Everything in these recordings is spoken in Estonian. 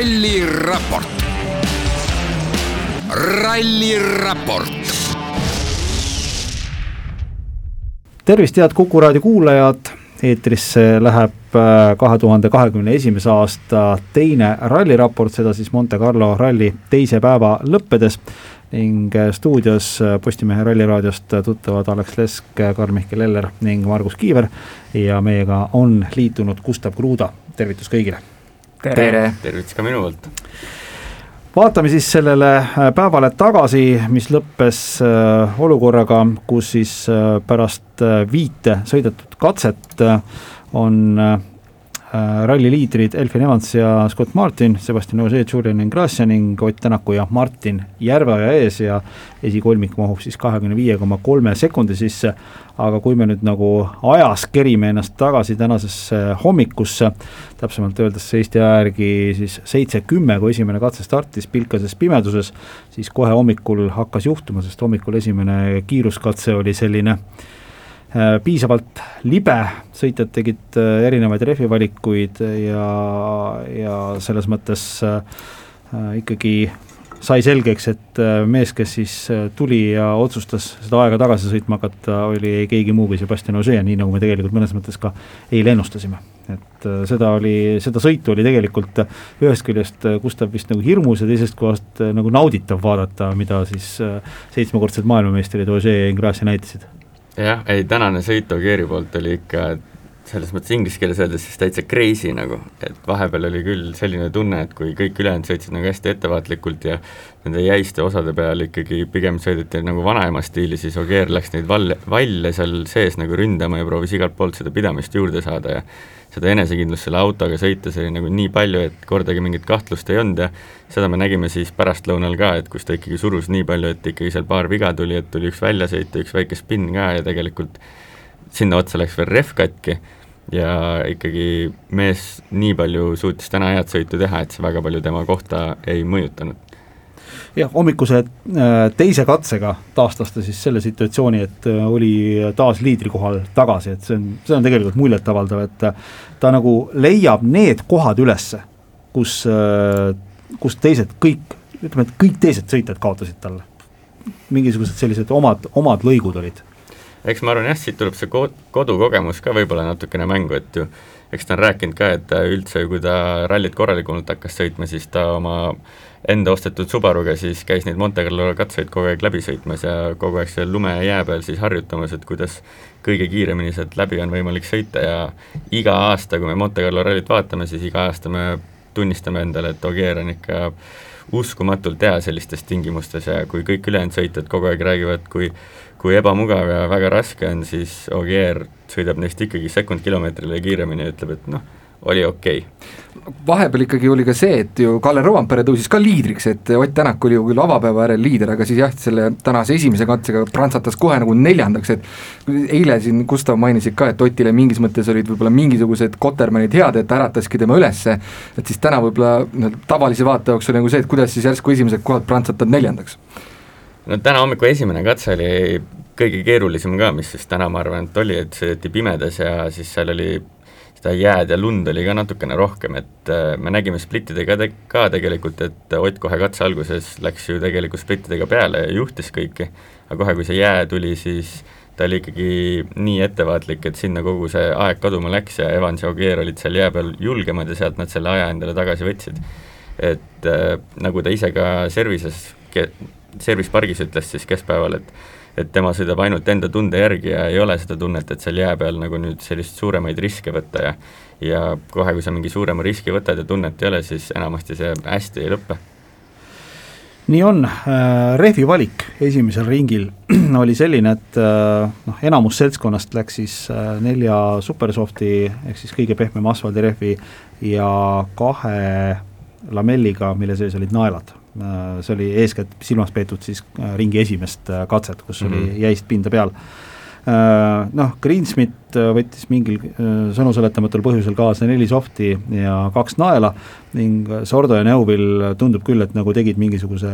ralliraport, ralliraport tervist, head Kuku raadio kuulajad, eetrisse läheb äh, kahe tuhande kahekümne esimese aasta teine ralliraport, seda siis Monte Carlo ralli teise päeva lõppedes. Ning äh, stuudios äh, Postimehe Ralliraadiost tuttavad Alex Lesk, Karl-Mihkel Eller ning Margus Kiiver. Ja meiega on liitunud Gustav Kruda, tervitus kõigile! Tere! tervitus ka minu poolt! vaatame siis sellele päevale tagasi, mis lõppes olukorraga, kus siis pärast viite sõidetud katset on Äh, ralli liidrid Elfin Evans ja Scott Martin, Sebastian Ogier, Julian Ingrassia ning Ott Tänaku ja Martin Järveoja ees ja esikolmik mahub siis kahekümne viie koma kolme sekundi sisse, aga kui me nüüd nagu ajas kerime ennast tagasi tänasesse hommikusse, täpsemalt öeldes Eesti aja järgi siis seitse kümme, kui esimene katse startis pilkases pimeduses, siis kohe hommikul hakkas juhtuma, sest hommikul esimene kiiruskatse oli selline Äh, piisavalt libe, sõitjad tegid äh, erinevaid rehvivalikuid ja, ja selles mõttes äh, ikkagi sai selgeks, et mees, kes siis tuli ja otsustas seda aega tagasi sõitma hakata, oli keegi muu kui Sebastian Ogier, nii nagu me tegelikult mõnes mõttes ka eile ennustasime. et seda oli, seda sõitu oli tegelikult ühest küljest Gustav vist nagu hirmus ja teisest kohast nagu nauditav vaadata, mida siis seitsmekordsed maailmameistrid Ogier ja Ingrassia näitasid jah, ei tänane sõit Ogieri poolt oli ikka selles mõttes inglise keeles öeldes siis täitsa crazy nagu, et vahepeal oli küll selline tunne, et kui kõik ülejäänud sõitsid nagu hästi ettevaatlikult ja nende jäiste osade peal ikkagi pigem sõideti nagu vanaema stiili, siis Ogier läks neid valle, valle seal sees nagu ründama ja proovis igalt poolt seda pidamist juurde saada ja seda enesekindlust selle autoga sõites oli nagu nii palju, et kordagi mingit kahtlust ei olnud ja seda me nägime siis pärastlõunal ka, et kus ta ikkagi surus nii palju, et ikkagi seal paar viga tuli, et tuli üks väljasõit ja üks väike spinn ka ja tegelikult sinna otsa läks veel rehv katki ja ikkagi mees nii palju suutis täna head sõitu teha, et see väga palju tema kohta ei mõjutanud jah, hommikuse äh, teise katsega taastas ta siis selle situatsiooni, et äh, oli taas liidrikohal tagasi, et see on, see on tegelikult muljetavaldav, et äh, ta nagu leiab need kohad ülesse, kus, kus teised kõik, ütleme, et kõik teised sõitjad kaotasid talle. mingisugused sellised omad, omad lõigud olid eks ma arvan jah, siit tuleb see ko-, kodukogemus ka võib-olla natukene mängu, et ju eks ta on rääkinud ka, et üldse, kui ta rallit korralikumalt hakkas sõitma, siis ta oma enda ostetud Subaruga siis käis neid Monte Carlo katseid kogu aeg läbi sõitmas ja kogu aeg seal lume ja jää peal siis harjutamas, et kuidas kõige kiiremini sealt läbi on võimalik sõita ja iga aasta, kui me Monte Carlo rallit vaatame, siis iga aasta me tunnistame endale, et Ogier on ikka uskumatult hea sellistes tingimustes ja kui kõik ülejäänud sõitjad kogu aeg räägivad, kui kui ebamugav ja väga raske on, siis Ogier sõidab neist ikkagi sekund kilomeetrile kiiremini ja ütleb, et noh, oli okei okay. vahepeal ikkagi oli ka see, et ju Kalle Rovanpere tõusis ka liidriks, et Ott Tänak oli ju küll avapäeva järel liider, aga siis jah, selle tänase esimese katsega prantsatas kohe nagu neljandaks, et eile siin Gustav mainisid ka, et Otile mingis mõttes olid võib-olla mingisugused kotermänid head, et ärataski tema ülesse, et siis täna võib-olla noh, tavalise vaataja jaoks oli nagu see, et kuidas siis järsku esimesed kohad prantsatad neljandaks no täna hommiku esimene katse oli kõige keerulisem ka, mis siis täna ma arvan, et oli, et sõideti pimedas ja siis seal oli seda jääd ja lund oli ka natukene rohkem, et äh, me nägime splittidega te ka tegelikult, et Ott kohe katse alguses läks ju tegelikult splittidega peale ja juhtis kõiki, aga kohe, kui see jää tuli, siis ta oli ikkagi nii ettevaatlik, et sinna kogu see aeg kaduma läks ja Evans ja Ogier olid seal jää peal julgemad ja sealt nad selle aja endale tagasi võtsid. et äh, nagu ta ise ka servises, service pargis ütles siis keskpäeval, et et tema sõidab ainult enda tunde järgi ja ei ole seda tunnet, et seal jää peal nagu nüüd sellist suuremaid riske võtta ja ja kohe, kui sa mingi suurema riski võtad ja tunnet ei ole, siis enamasti see hästi ei lõpe nii on, äh, rehvi valik esimesel ringil oli selline, et äh, noh, enamus seltskonnast läks siis äh, nelja Supersofti ehk siis kõige pehmema asfaldirehvi ja kahe lamelliga, mille sees olid naelad see oli eeskätt silmas peetud siis äh, ringi esimest äh, katset, kus mm -hmm. oli jäist pinda peal. Noh, Greensmith võttis mingil sõnuseletamatul põhjusel kaasa neli softi ja kaks naela ning Sordo ja Neuvill tundub küll, et nagu tegid mingisuguse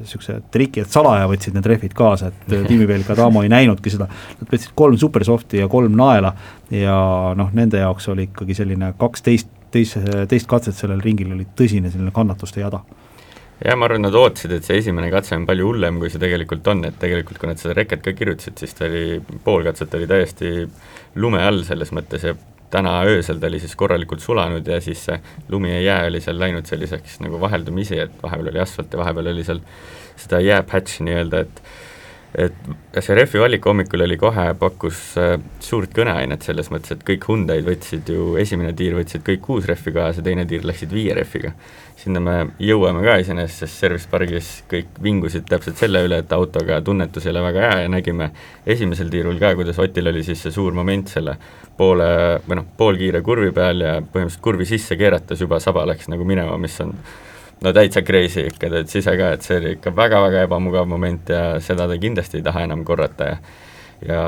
niisuguse triki, et salaja võtsid need rehvid kaasa, et tiimipealik Adamo ei näinudki seda, nad võtsid kolm supersofti ja kolm naela ja noh, nende jaoks oli ikkagi selline kaksteist teise, teist katset sellel ringil oli tõsine selline kannatuste jada jah, ma arvan, nad ootasid, et see esimene katse on palju hullem, kui see tegelikult on, et tegelikult kui nad seda reket ka kirjutasid, siis ta oli, pool katset oli täiesti lume all selles mõttes ja täna öösel ta oli siis korralikult sulanud ja siis see lumi ja jää oli seal läinud selliseks nagu vaheldumisi, et vahepeal oli asfalt ja vahepeal oli seal seda jääpatši nii-öelda, et et see rehvi valik hommikul oli kohe, pakkus äh, suurt kõneainet selles mõttes, et kõik Hyundai'd võtsid ju, esimene tiir võtsid kõik kuus rehvi kaasa, teine tiir läksid viie rehviga. sinna me jõuame ka iseenesest, sest Service Pargis kõik vingusid täpselt selle üle, et autoga tunnetus ei ole väga hea ja nägime esimesel tiirul ka, kuidas Otil oli siis see suur moment selle poole või noh, poolkiire kurvi peal ja põhimõtteliselt kurvi sisse keerates juba saba läks nagu minema, mis on no täitsa crazy ikka, tead ise ka, et see oli ikka väga-väga ebamugav moment ja seda ta kindlasti ei taha enam korrata ja ja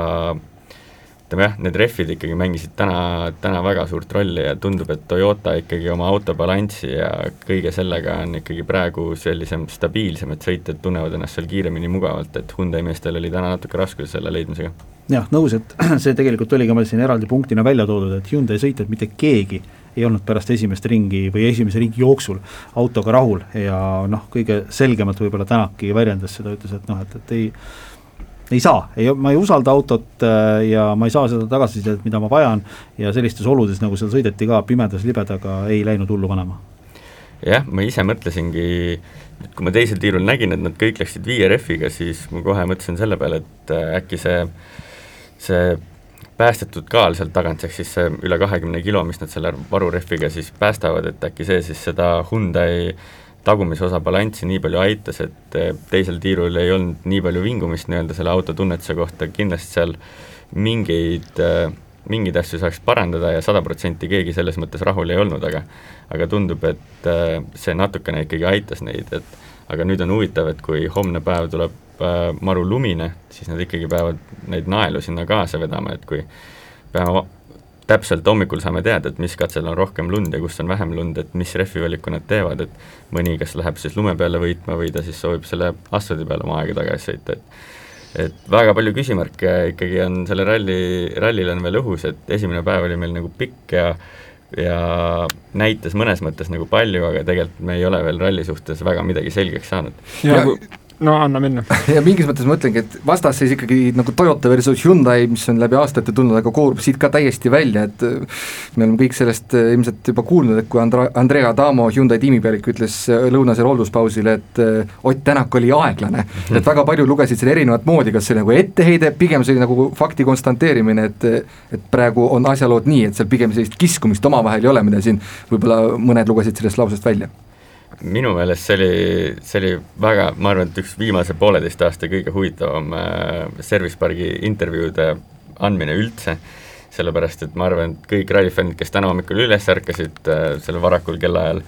ütleme jah, need rehvid ikkagi mängisid täna, täna väga suurt rolli ja tundub, et Toyota ikkagi oma auto balanssi ja kõige sellega on ikkagi praegu sellisem stabiilsem, et sõitjad tunnevad ennast seal kiiremini mugavalt, et Hyundai meestel oli täna natuke raskusi selle leidmisega. jah, nõus, et see tegelikult oli ka meil siin eraldi punktina välja toodud, et Hyundai sõitjad mitte keegi ei olnud pärast esimest ringi või esimese ringi jooksul autoga rahul ja noh, kõige selgemalt võib-olla Tänaki väljendas seda, ütles, et noh, et, et ei ei saa, ei, ma ei usalda autot äh, ja ma ei saa seda tagasisidet, mida ma vajan ja sellistes oludes, nagu seal sõideti ka pimedas libedaga, ei läinud hullu panema. jah, ma ise mõtlesingi, kui ma teisel tiirul nägin, et nad kõik läksid viie rehviga, siis ma kohe mõtlesin selle peale, et äh, äkki see, see päästetud kaal sealt tagant, ehk siis see üle kahekümne kilo, mis nad selle varurehviga siis päästavad, et äkki see siis seda Hyundai tagumise osa balanssi nii palju aitas, et eh, teisel tiirul ei olnud nii palju vingumist nii-öelda selle auto tunnetuse kohta, kindlasti seal mingeid, eh, mingeid asju saaks parandada ja sada protsenti keegi selles mõttes rahul ei olnud, aga aga tundub, et eh, see natukene ikkagi aitas neid, et aga nüüd on huvitav, et kui homne päev tuleb äh, maru lumine, siis nad ikkagi peavad neid naelu sinna kaasa vedama, et kui peame täpselt hommikul saame teada, et mis katsel on rohkem lund ja kus on vähem lund, et mis rehvivaliku nad teevad, et mõni kas läheb siis lume peale võitma või ta siis soovib selle asfaldi peale oma aega tagasi sõita, et et väga palju küsimärke ikkagi on selle ralli, rallil on veel õhus, et esimene päev oli meil nagu pikk ja ja näitas mõnes mõttes nagu palju, aga tegelikult me ei ole veel ralli suhtes väga midagi selgeks saanud. ja no anna minna. ja mingis mõttes ma mõtlengi, et vastasseis ikkagi nagu Toyota versus Hyundai, mis on läbi aastate tulnud, aga koorub siit ka täiesti välja, et äh, me oleme kõik sellest äh, ilmselt juba kuulnud, et kui Andra-, Andrea Adamo, Hyundai tiimipealik, ütles äh, lõunasel hoolduspausil, et Ott Tänak oli aeglane mm, -hmm. et väga paljud lugesid seda erinevat moodi, kas see oli nagu etteheide, pigem see oli nagu fakti konstanteerimine, et et praegu on asjalood nii, et seal pigem sellist kiskumist omavahel ei ole, mida siin võib-olla mõned lugesid sellest lausest välja minu meelest see oli, see oli väga, ma arvan, et üks viimase pooleteist aasta kõige huvitavam äh, Service Pargi intervjuude andmine üldse, sellepärast et ma arvan, et kõik rallifännid, kes täna hommikul üles ärkasid äh, sellel varakul kellaajal,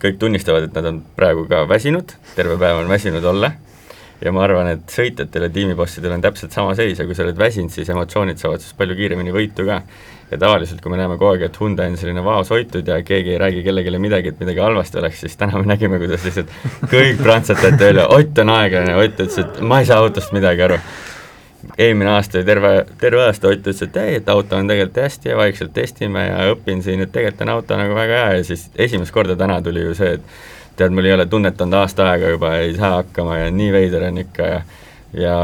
kõik tunnistavad, et nad on praegu ka väsinud, terve päev on väsinud olla, ja ma arvan, et sõitjatel ja tiimibossidel on täpselt sama seis ja kui sa oled väsinud, siis emotsioonid saavad siis palju kiiremini võitu ka ja tavaliselt, kui me näeme kogu aeg, et Hyundai on selline vaoshoitud ja keegi ei räägi kellelegi midagi, et midagi halvasti oleks, siis täna me nägime, kuidas lihtsalt kõik prantsatati välja, Ott on aeglane, Ott ütles, et ma ei saa autost midagi aru. eelmine aasta oli terve, terve aasta Ott ütles, et ei, et auto on tegelikult hästi ja vaikselt testime ja õpin siin, et tegelikult on auto nagu väga hea ja siis esimest korda täna tuli ju see, et tead, mul ei ole tunnetanud aasta aega juba, ei saa hakkama ja nii veider on ikka ja ja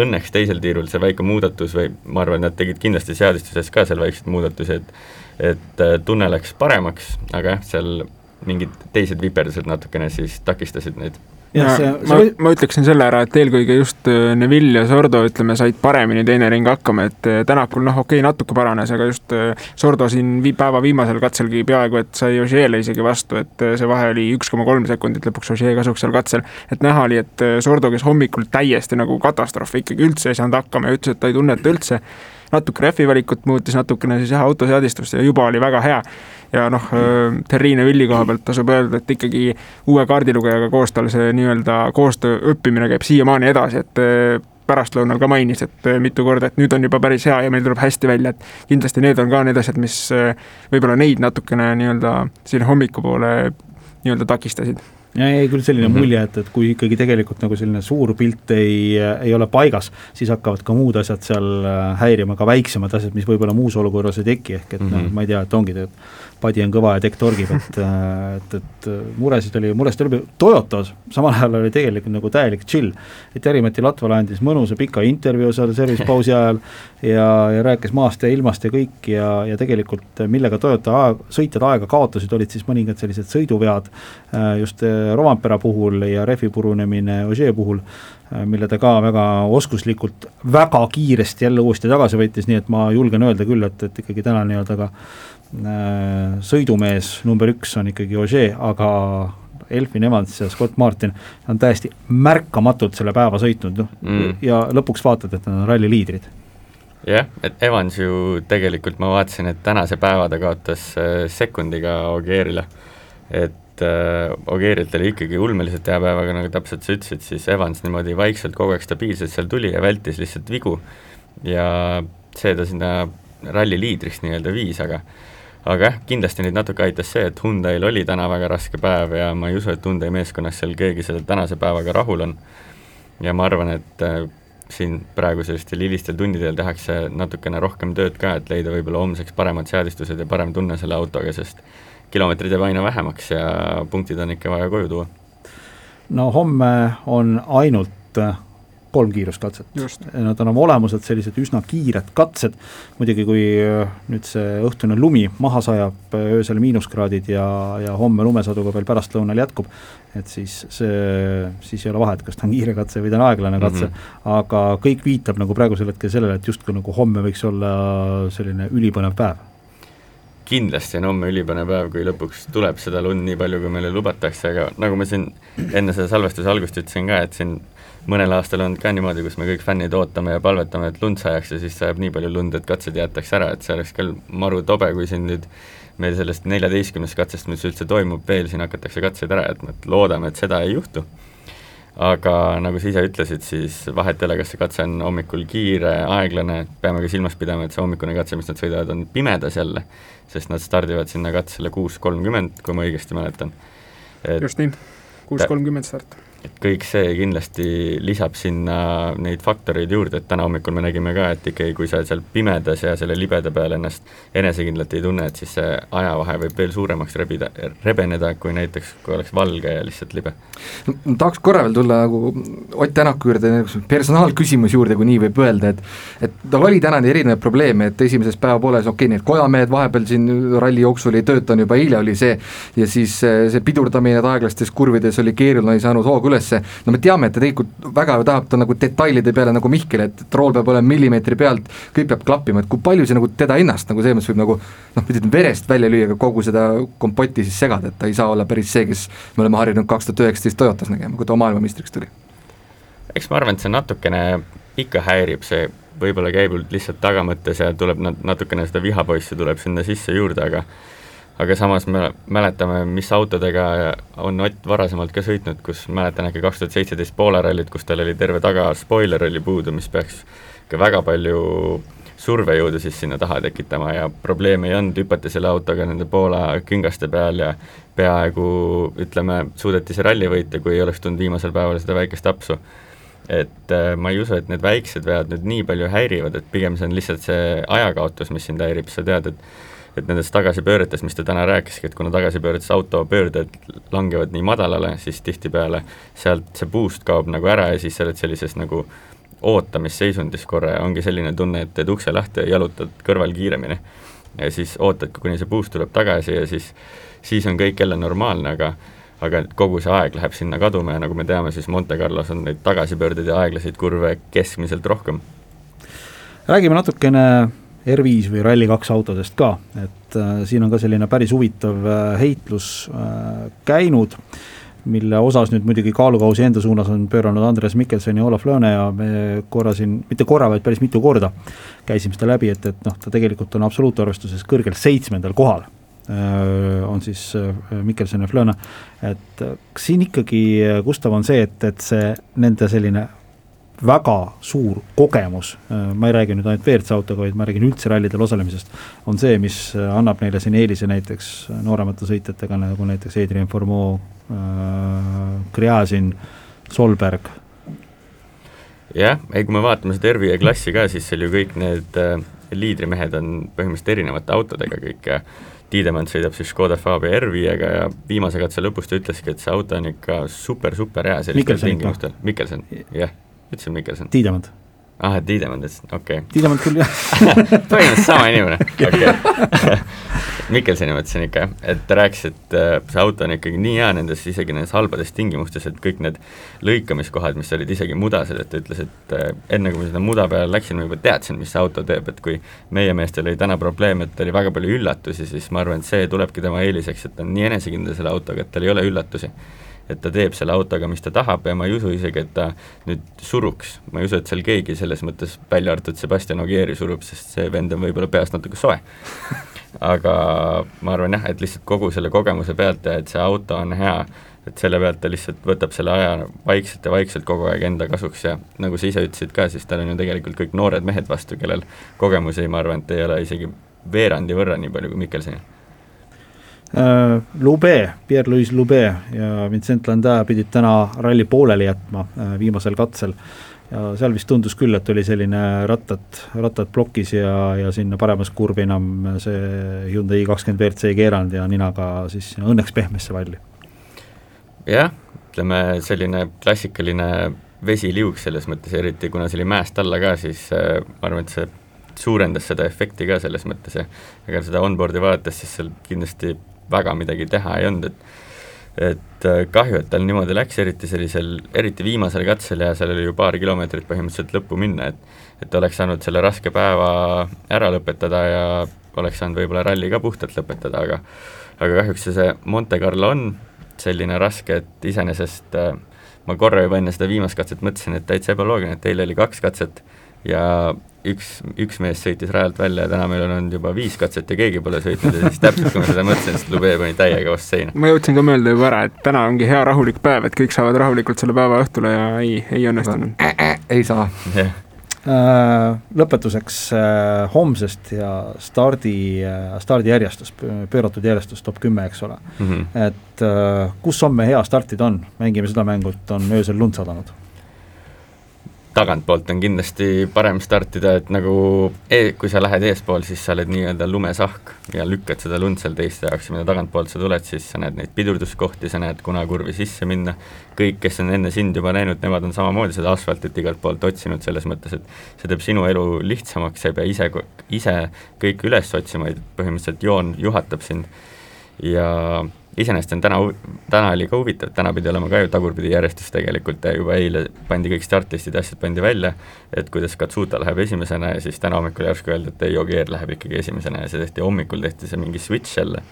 õnneks teisel tiirul see väike muudatus või ma arvan, nad tegid kindlasti seadistuses ka seal väikseid muudatusi, et et äh, tunne läks paremaks, aga jah, seal mingid teised viperdused natukene siis takistasid neid ja see, ma, see... ma ütleksin selle ära, et eelkõige just äh, Neville ja Sordo, ütleme, said paremini teine ring hakkama, et äh, Tänakul noh, okei okay,, natuke paranes, aga just äh, Sordo siin vi päeva viimasel katselgi peaaegu, et sai Ožeele isegi vastu, et see vahe oli üks koma kolm sekundit lõpuks Ožee kasuks seal katsel. et näha oli, et Sordo, kes hommikul täiesti nagu katastroof ikkagi üldse ei saanud hakkama ja ütles, et ta ei tunneta üldse, natuke rehvi valikut muutis, natukene siis jah, autoseadistust ja juba oli väga hea. Ja noh, Terrine Villi koha pealt tasub öelda, et ikkagi uue kaardilugejaga koos tal see nii-öelda koostöö õppimine käib siiamaani edasi, et pärastlõunal ka mainis, et mitu korda, et nüüd on juba päris hea ja meil tuleb hästi välja, et kindlasti need on ka need asjad, mis võib-olla neid natukene nii-öelda siin hommikupoole nii-öelda takistasid jäi küll selline mm. -hmm. mulje, et, et kui ikkagi tegelikult nagu selline suur pilt ei, ei ole paigas, siis hakkavad ka muud asjad seal äh, häirima, ka väiksemad asjad, mis võib-olla muus olukorras ei teki, ehk et mm -hmm. noh, Mhm. ma ei tea, et ongi, et padi on kõva ja tekk torgib, et äh, et, et muresid oli, muresid oli, Toyotas samal ajal oli tegelikult nagu täielik chill. et Jari-Mati Latvala andis mõnusa pika intervjuu seal service pausi ajal ja, ja rääkis maast ja ilmast ja kõik ja, ja tegelikult millega Toyota aeg, sõitjad aega kaotasid, olid siis mõningad sellised sõiduvead äh, just äh, Rovampera puhul ja rehvi purunemine Ožee puhul, äh, mille ta ka väga oskuslikult väga kiiresti jälle uuesti tagasi võttis, nii et ma julgen öelda küll, et, et ikkagi täna nii-öelda ka äh, sõidumees number üks on ikkagi Ožee, aga Elfin Evans ja Scott Martin on täiesti märkamatult selle päeva sõitnud, noh Mm. ja lõpuks vaatad, et nad on ralli liidrid. jah, et Evans ju tegelikult ma vaatasin, et tänase päeva ta kaotas äh, sekundiga Ogierile. et äh, Ogierilt oli ikkagi ulmeliselt hea päev, aga nagu täpselt sa ütlesid, siis Evans niimoodi vaikselt kogu aeg stabiilselt seal tuli ja vältis lihtsalt vigu ja see ta sinna ralli liidriks nii-öelda viis, aga aga jah, kindlasti neid natuke aitas see, et Hyundai'l oli täna väga raske päev ja ma ei usu, et Hyundai meeskonnas seal keegi selle tänase päevaga rahul on. ja ma arvan, et äh, siin praegu sellistel hilistel tundidel tehakse natukene rohkem tööd ka, et leida võib-olla homseks paremad seadistused ja parem tunne selle autoga, sest kilomeetrid jääb aina vähemaks ja punktid on ikka vaja koju tuua. no homme on ainult äh, kolm kiiruskatset. Nad on oma olemuselt sellised üsna kiired katsed, muidugi kui äh, nüüd see õhtune lumi maha sajab, äh, öösel miinuskraadid ja, ja homme lumesaduga veel pärastlõunal jätkub, et siis see, siis ei ole vahet, kas ta on kiire katse või ta on aeglane katse mm, Mhm. -hmm. aga kõik viitab nagu praegusel hetkel sellele, et justkui nagu homme võiks olla selline ülipõnev päev kindlasti on homme ülipõnev päev, kui lõpuks tuleb seda lund nii palju, kui meile lubatakse, aga nagu ma siin enne selle salvestuse algust ütlesin ka, et siin mõnel aastal on ka niimoodi, kus me kõik fännid ootame ja palvetame, et lund sajaks ja siis sajab nii palju lund, et katsed jäetakse ära, et see oleks küll maru tobe, kui siin nüüd meil sellest neljateistkümnest katsest, mis üldse toimub, veel siin hakatakse katseid ära jätma, et loodame, et seda ei juhtu. Aga nagu sa ise ütlesid, siis vahet ei ole, kas see katse on hommikul kiire, aeglane, peame ka silmas pidama, et see hommikune katse, mis nad sõidavad, on pimedas jälle, sest nad stardivad sinna katsele kuus kolmkümmend, kui ma õigesti mäletan. et just nii, kuus kolmkümmend start. Et kõik see kindlasti lisab sinna neid faktoreid juurde, et täna hommikul me nägime ka, et ikkagi kui sa seal pimedas ja selle libeda peal ennast enesekindlalt ei tunne, et siis see ajavahe võib veel suuremaks rebida, rebeneda, kui näiteks, kui oleks valge ja lihtsalt libe. tahaks korra veel tulla nagu Ott Tänaku juurde, personaalküsimuse juurde, kui nii võib öelda, et et tal oli täna neid erinevaid probleeme, et esimeses päevapooles okei okay,, need kojamehed vahepeal siin ralli jooksul ei töötanud, juba eile oli see, ja siis eh, see pidurdamine aeglastes kurvides oli keeruline, ei saanud hoogu ülesse, no me teame, et ta tegelikult väga tahab ta nagu detailide peale nagu Mihkel, et rool peab olema millimeetri pealt, kõik peab klappima, et kui palju see nagu teda ennast nagu selles mõttes võib nagu noh, ütleme verest välja lüüa, aga kogu seda kompotti siis segada, et ta ei saa olla päris see, kes me oleme harjunud kaks tuhat üheksateist Toyotas nägema, kui ta maailmameistriks tuli. eks ma arvan, et see natukene ikka häirib, see võib-olla käib lihtsalt tagamõttes ja tuleb nat-, natukene seda vihapoissi tuleb sinna sisse juurde, aga aga samas me mäletame, mis autodega on Ott varasemalt ka sõitnud, kus mäletan äkki kaks tuhat seitseteist Poola rallit, kus tal oli terve taga spoiler oli puudu, mis peaks ka väga palju survejõudu siis sinna taha tekitama ja probleemi ei olnud, hüpati selle autoga nende Poola küngaste peal ja peaaegu ütleme, suudeti see ralli võita, kui ei oleks tulnud viimasel päeval seda väikest apsu. et äh, ma ei usu, et need väiksed vead nüüd nii palju häirivad, et pigem see on lihtsalt see ajakaotus, mis sind häirib, sa tead, et et nendes tagasipööretes, mis ta täna rääkiski, et kuna tagasipööretes auto pöörded langevad nii madalale, siis tihtipeale sealt see boost kaob nagu ära ja siis sa oled sellises nagu ootamisseisundis korra ja ongi selline tunne, et teed ukse lahti ja jalutad kõrval kiiremini. ja siis ootad, kuni see boost tuleb tagasi ja siis, siis on kõik jälle normaalne, aga aga kogu see aeg läheb sinna kaduma ja nagu me teame, siis Monte Carlos on neid tagasipöördeid ja aeglaseid kurve keskmiselt rohkem. räägime natukene R5 või Rally2 autodest ka, et äh, siin on ka selline päris huvitav äh, heitlus äh, käinud, mille osas nüüd muidugi kaalukausi enda suunas on pööranud Andres Mikkelson ja Olav Lööne ja me korra siin, mitte korra, vaid päris mitu korda käisime seda läbi, et, et noh, ta tegelikult on absoluutarvestuses kõrgel seitsmendal kohal on siis Mikkelson ja Flööna, et kas siin ikkagi, Gustav, on see, et, et see nende selline väga suur kogemus, ma ei räägi nüüd ainult WRC autoga, vaid ma räägin üldse rallidel osalemisest, on see, mis annab neile siin eelise näiteks nooremate sõitjatega, nagu näiteks Adrian Formeau, Gräzin, Solberg. jah, ei kui me vaatame seda RV klassi ka, siis seal ju kõik need äh, liidrimehed on põhimõtteliselt erinevate autodega kõik ja Tiidemann sõidab siis Škoda Fabia R5-ga ja viimase katse lõpus ta ütleski, et see auto on ikka super-super hea sellistel tingimustel, Mikkelson, jah, ütlesin Mikkelson. Tiidemann ah, et Tiidemann ütles, okei. Okay.. Tiidemann küll jah. Põhimõtteliselt sama inimene, okei. Mikkelsoni mõtlesin ikka jah, et ta rääkis, et äh, see auto on ikkagi nii hea nendes, isegi nendes halbades tingimustes, et kõik need lõikamiskohad, mis olid isegi mudased, et ta ütles, et äh, enne kui ma seda muda peale läksin, ma juba teadsin, mis see auto teeb, et kui meie meestel oli täna probleem, et oli väga palju üllatusi, siis ma arvan, et see tulebki tema eeliseks, et ta on nii enesekindel selle autoga, et tal ei ole üllatusi et ta teeb selle autoga, mis ta tahab ja ma ei usu isegi, et ta nüüd suruks, ma ei usu, et seal keegi selles mõttes, välja arvatud Sebastian Ogieri surub, sest see vend on võib-olla peast natuke soe. Aga ma arvan jah, et lihtsalt kogu selle kogemuse pealt ja et see auto on hea, et selle pealt ta lihtsalt võtab selle aja vaikselt ja vaikselt kogu aeg enda kasuks ja nagu sa ise ütlesid ka, siis tal on ju tegelikult kõik noored mehed vastu, kellel kogemusi, ma arvan, et ei ole isegi veerandi võrra nii palju kui Mikkelsonil Lube, Pierre-Louis Lube ja Vincent Landin pidid täna ralli pooleli jätma äh, viimasel katsel ja seal vist tundus küll, et oli selline rattad, rattad plokis ja, ja sinna paremas kurvi enam see Hyundai kakskümmend WRC ei keeranud ja ninaga siis õnneks pehmesse valli. jah, ütleme selline klassikaline vesiliug selles mõttes, eriti kuna see oli mäest alla ka, siis äh, ma arvan, et see suurendas seda efekti ka selles mõttes ja ega seda onboard'i vaadates, siis seal kindlasti väga midagi teha ei olnud, et et äh, kahju, et tal niimoodi läks, eriti sellisel, eriti viimasel katsel ja seal oli ju paar kilomeetrit põhimõtteliselt lõppu minna, et et oleks saanud selle raske päeva ära lõpetada ja oleks saanud võib-olla ralli ka puhtalt lõpetada, aga aga kahjuks see, see Monte Carlo on selline raske, et iseenesest äh, ma korra juba enne seda viimast katset mõtlesin, et täitsa ebaloogiline, et eile oli kaks katset ja üks, üks mees sõitis rajalt välja ja täna meil on olnud juba viis katset ja keegi pole sõitnud ja siis täpselt, kui ma seda mõtlesin, siis Lube pani täiega vastu seina. ma jõudsin ka mõelda juba ära, et täna ongi hea rahulik päev, et kõik saavad rahulikult selle päeva õhtule ja ei, ei õnnestunud äh,. Äh, ei saa yeah.. Äh, lõpetuseks homsest ja stardi stardijärjestus, pööratud järjestus top kümme, eks ole mm. -hmm. et kus homme hea startida on, mängime seda mängu, et on öösel lund sadanud tagantpoolt on kindlasti parem startida, et nagu e kui sa lähed eespool, siis sa oled nii-öelda lumesahk ja lükkad seda lund seal teiste jaoks ja mida tagantpoolt sa tuled, siis sa näed neid pidurduskohti, sa näed, kuna kurvi sisse minna, kõik, kes on enne sind juba näinud, nemad on samamoodi seda asfaltit igalt poolt otsinud, selles mõttes, et see teeb sinu elu lihtsamaks, sa ei pea ise, ise kõike üles otsima, vaid põhimõtteliselt joon juhatab sind. Ja iseenesest on täna, täna oli ka huvitav, täna pidi olema ka ju tagurpidi järjestus tegelikult ja juba eile pandi kõik startlistid ja asjad pandi välja, et kuidas Katsuta läheb esimesena ja siis täna hommikul järsku öeldi, et ei, Ogier läheb ikkagi esimesena ja see tehti, hommikul tehti see mingi switch jälle.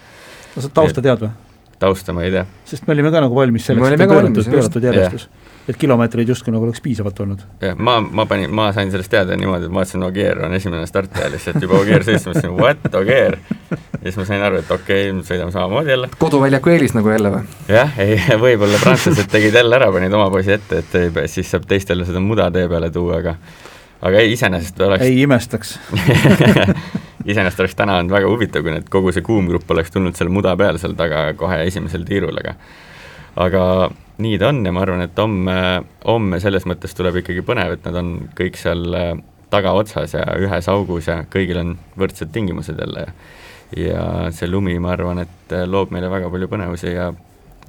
no sa tausta tead või? Tausta ma ei tea. sest me olime ka nagu valmis selleks, et pööratud, pööratud järjestus yeah.. et kilomeetreid justkui nagu oleks piisavalt olnud. jah, ma, ma panin, ma sain sellest teada niimoodi, et ma vaatasin, Ogier on esimene startija lihtsalt juba Ogier sõitis, ma mõtlesin what, Ogier. ja siis ma sain aru, et okei okay,, sõidame samamoodi jälle. koduväljaku eelis nagu jälle või? jah, ei, võib-olla prantslased tegid jälle ära, panid oma poisi ette, et ei, siis saab teistele seda muda tee peale tuua, aga aga ei, iseenesest oleks ei imestaks iseenesest oleks täna olnud väga huvitav, kui need, kogu see kuumgrupp oleks tulnud seal muda peal seal taga kohe esimesel tiirul, aga aga nii ta on ja ma arvan, et homme, homme selles mõttes tuleb ikkagi põnev, et nad on kõik seal äh, tagaotsas ja ühes augus ja kõigil on võrdsed tingimused jälle. Ja ja see lumi, ma arvan, et äh, loob meile väga palju põnevusi ja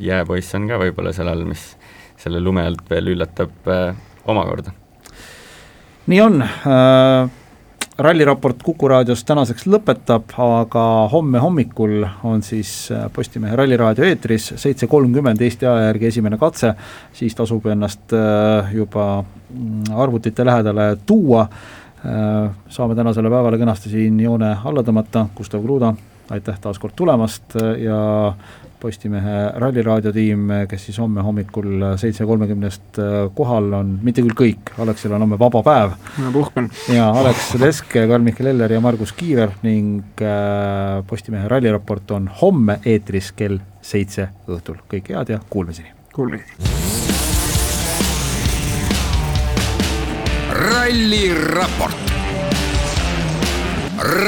jääpoiss on ka võib-olla seal all, mis selle lume alt veel üllatab äh, omakorda. Nii on äh,, ralliraport Kuku raadios tänaseks lõpetab, aga homme hommikul on siis äh, Postimehe Ralliraadio eetris seitse kolmkümmend Eesti aja järgi esimene katse, siis tasub ennast äh, juba mm, arvutite lähedale tuua. Äh,, saame tänasele päevale kenasti siin joone alla tõmmata, Gustav Kruda, aitäh taas kord tulemast ja Postimehe Ralliraadio tiim, kes siis homme hommikul seitse kolmekümnest äh, kohal on, mitte küll kõik, Aleksil on homme vaba päev. ma puhkan. ja Alex Leske, Karl-Mihkel Eller ja Margus Kiiver ning äh, Postimehe ralliraport on homme eetris kell seitse õhtul, kõike head ja kuulmiseni. Kuulmiseni. ralliraport.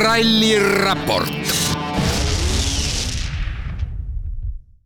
ralliraport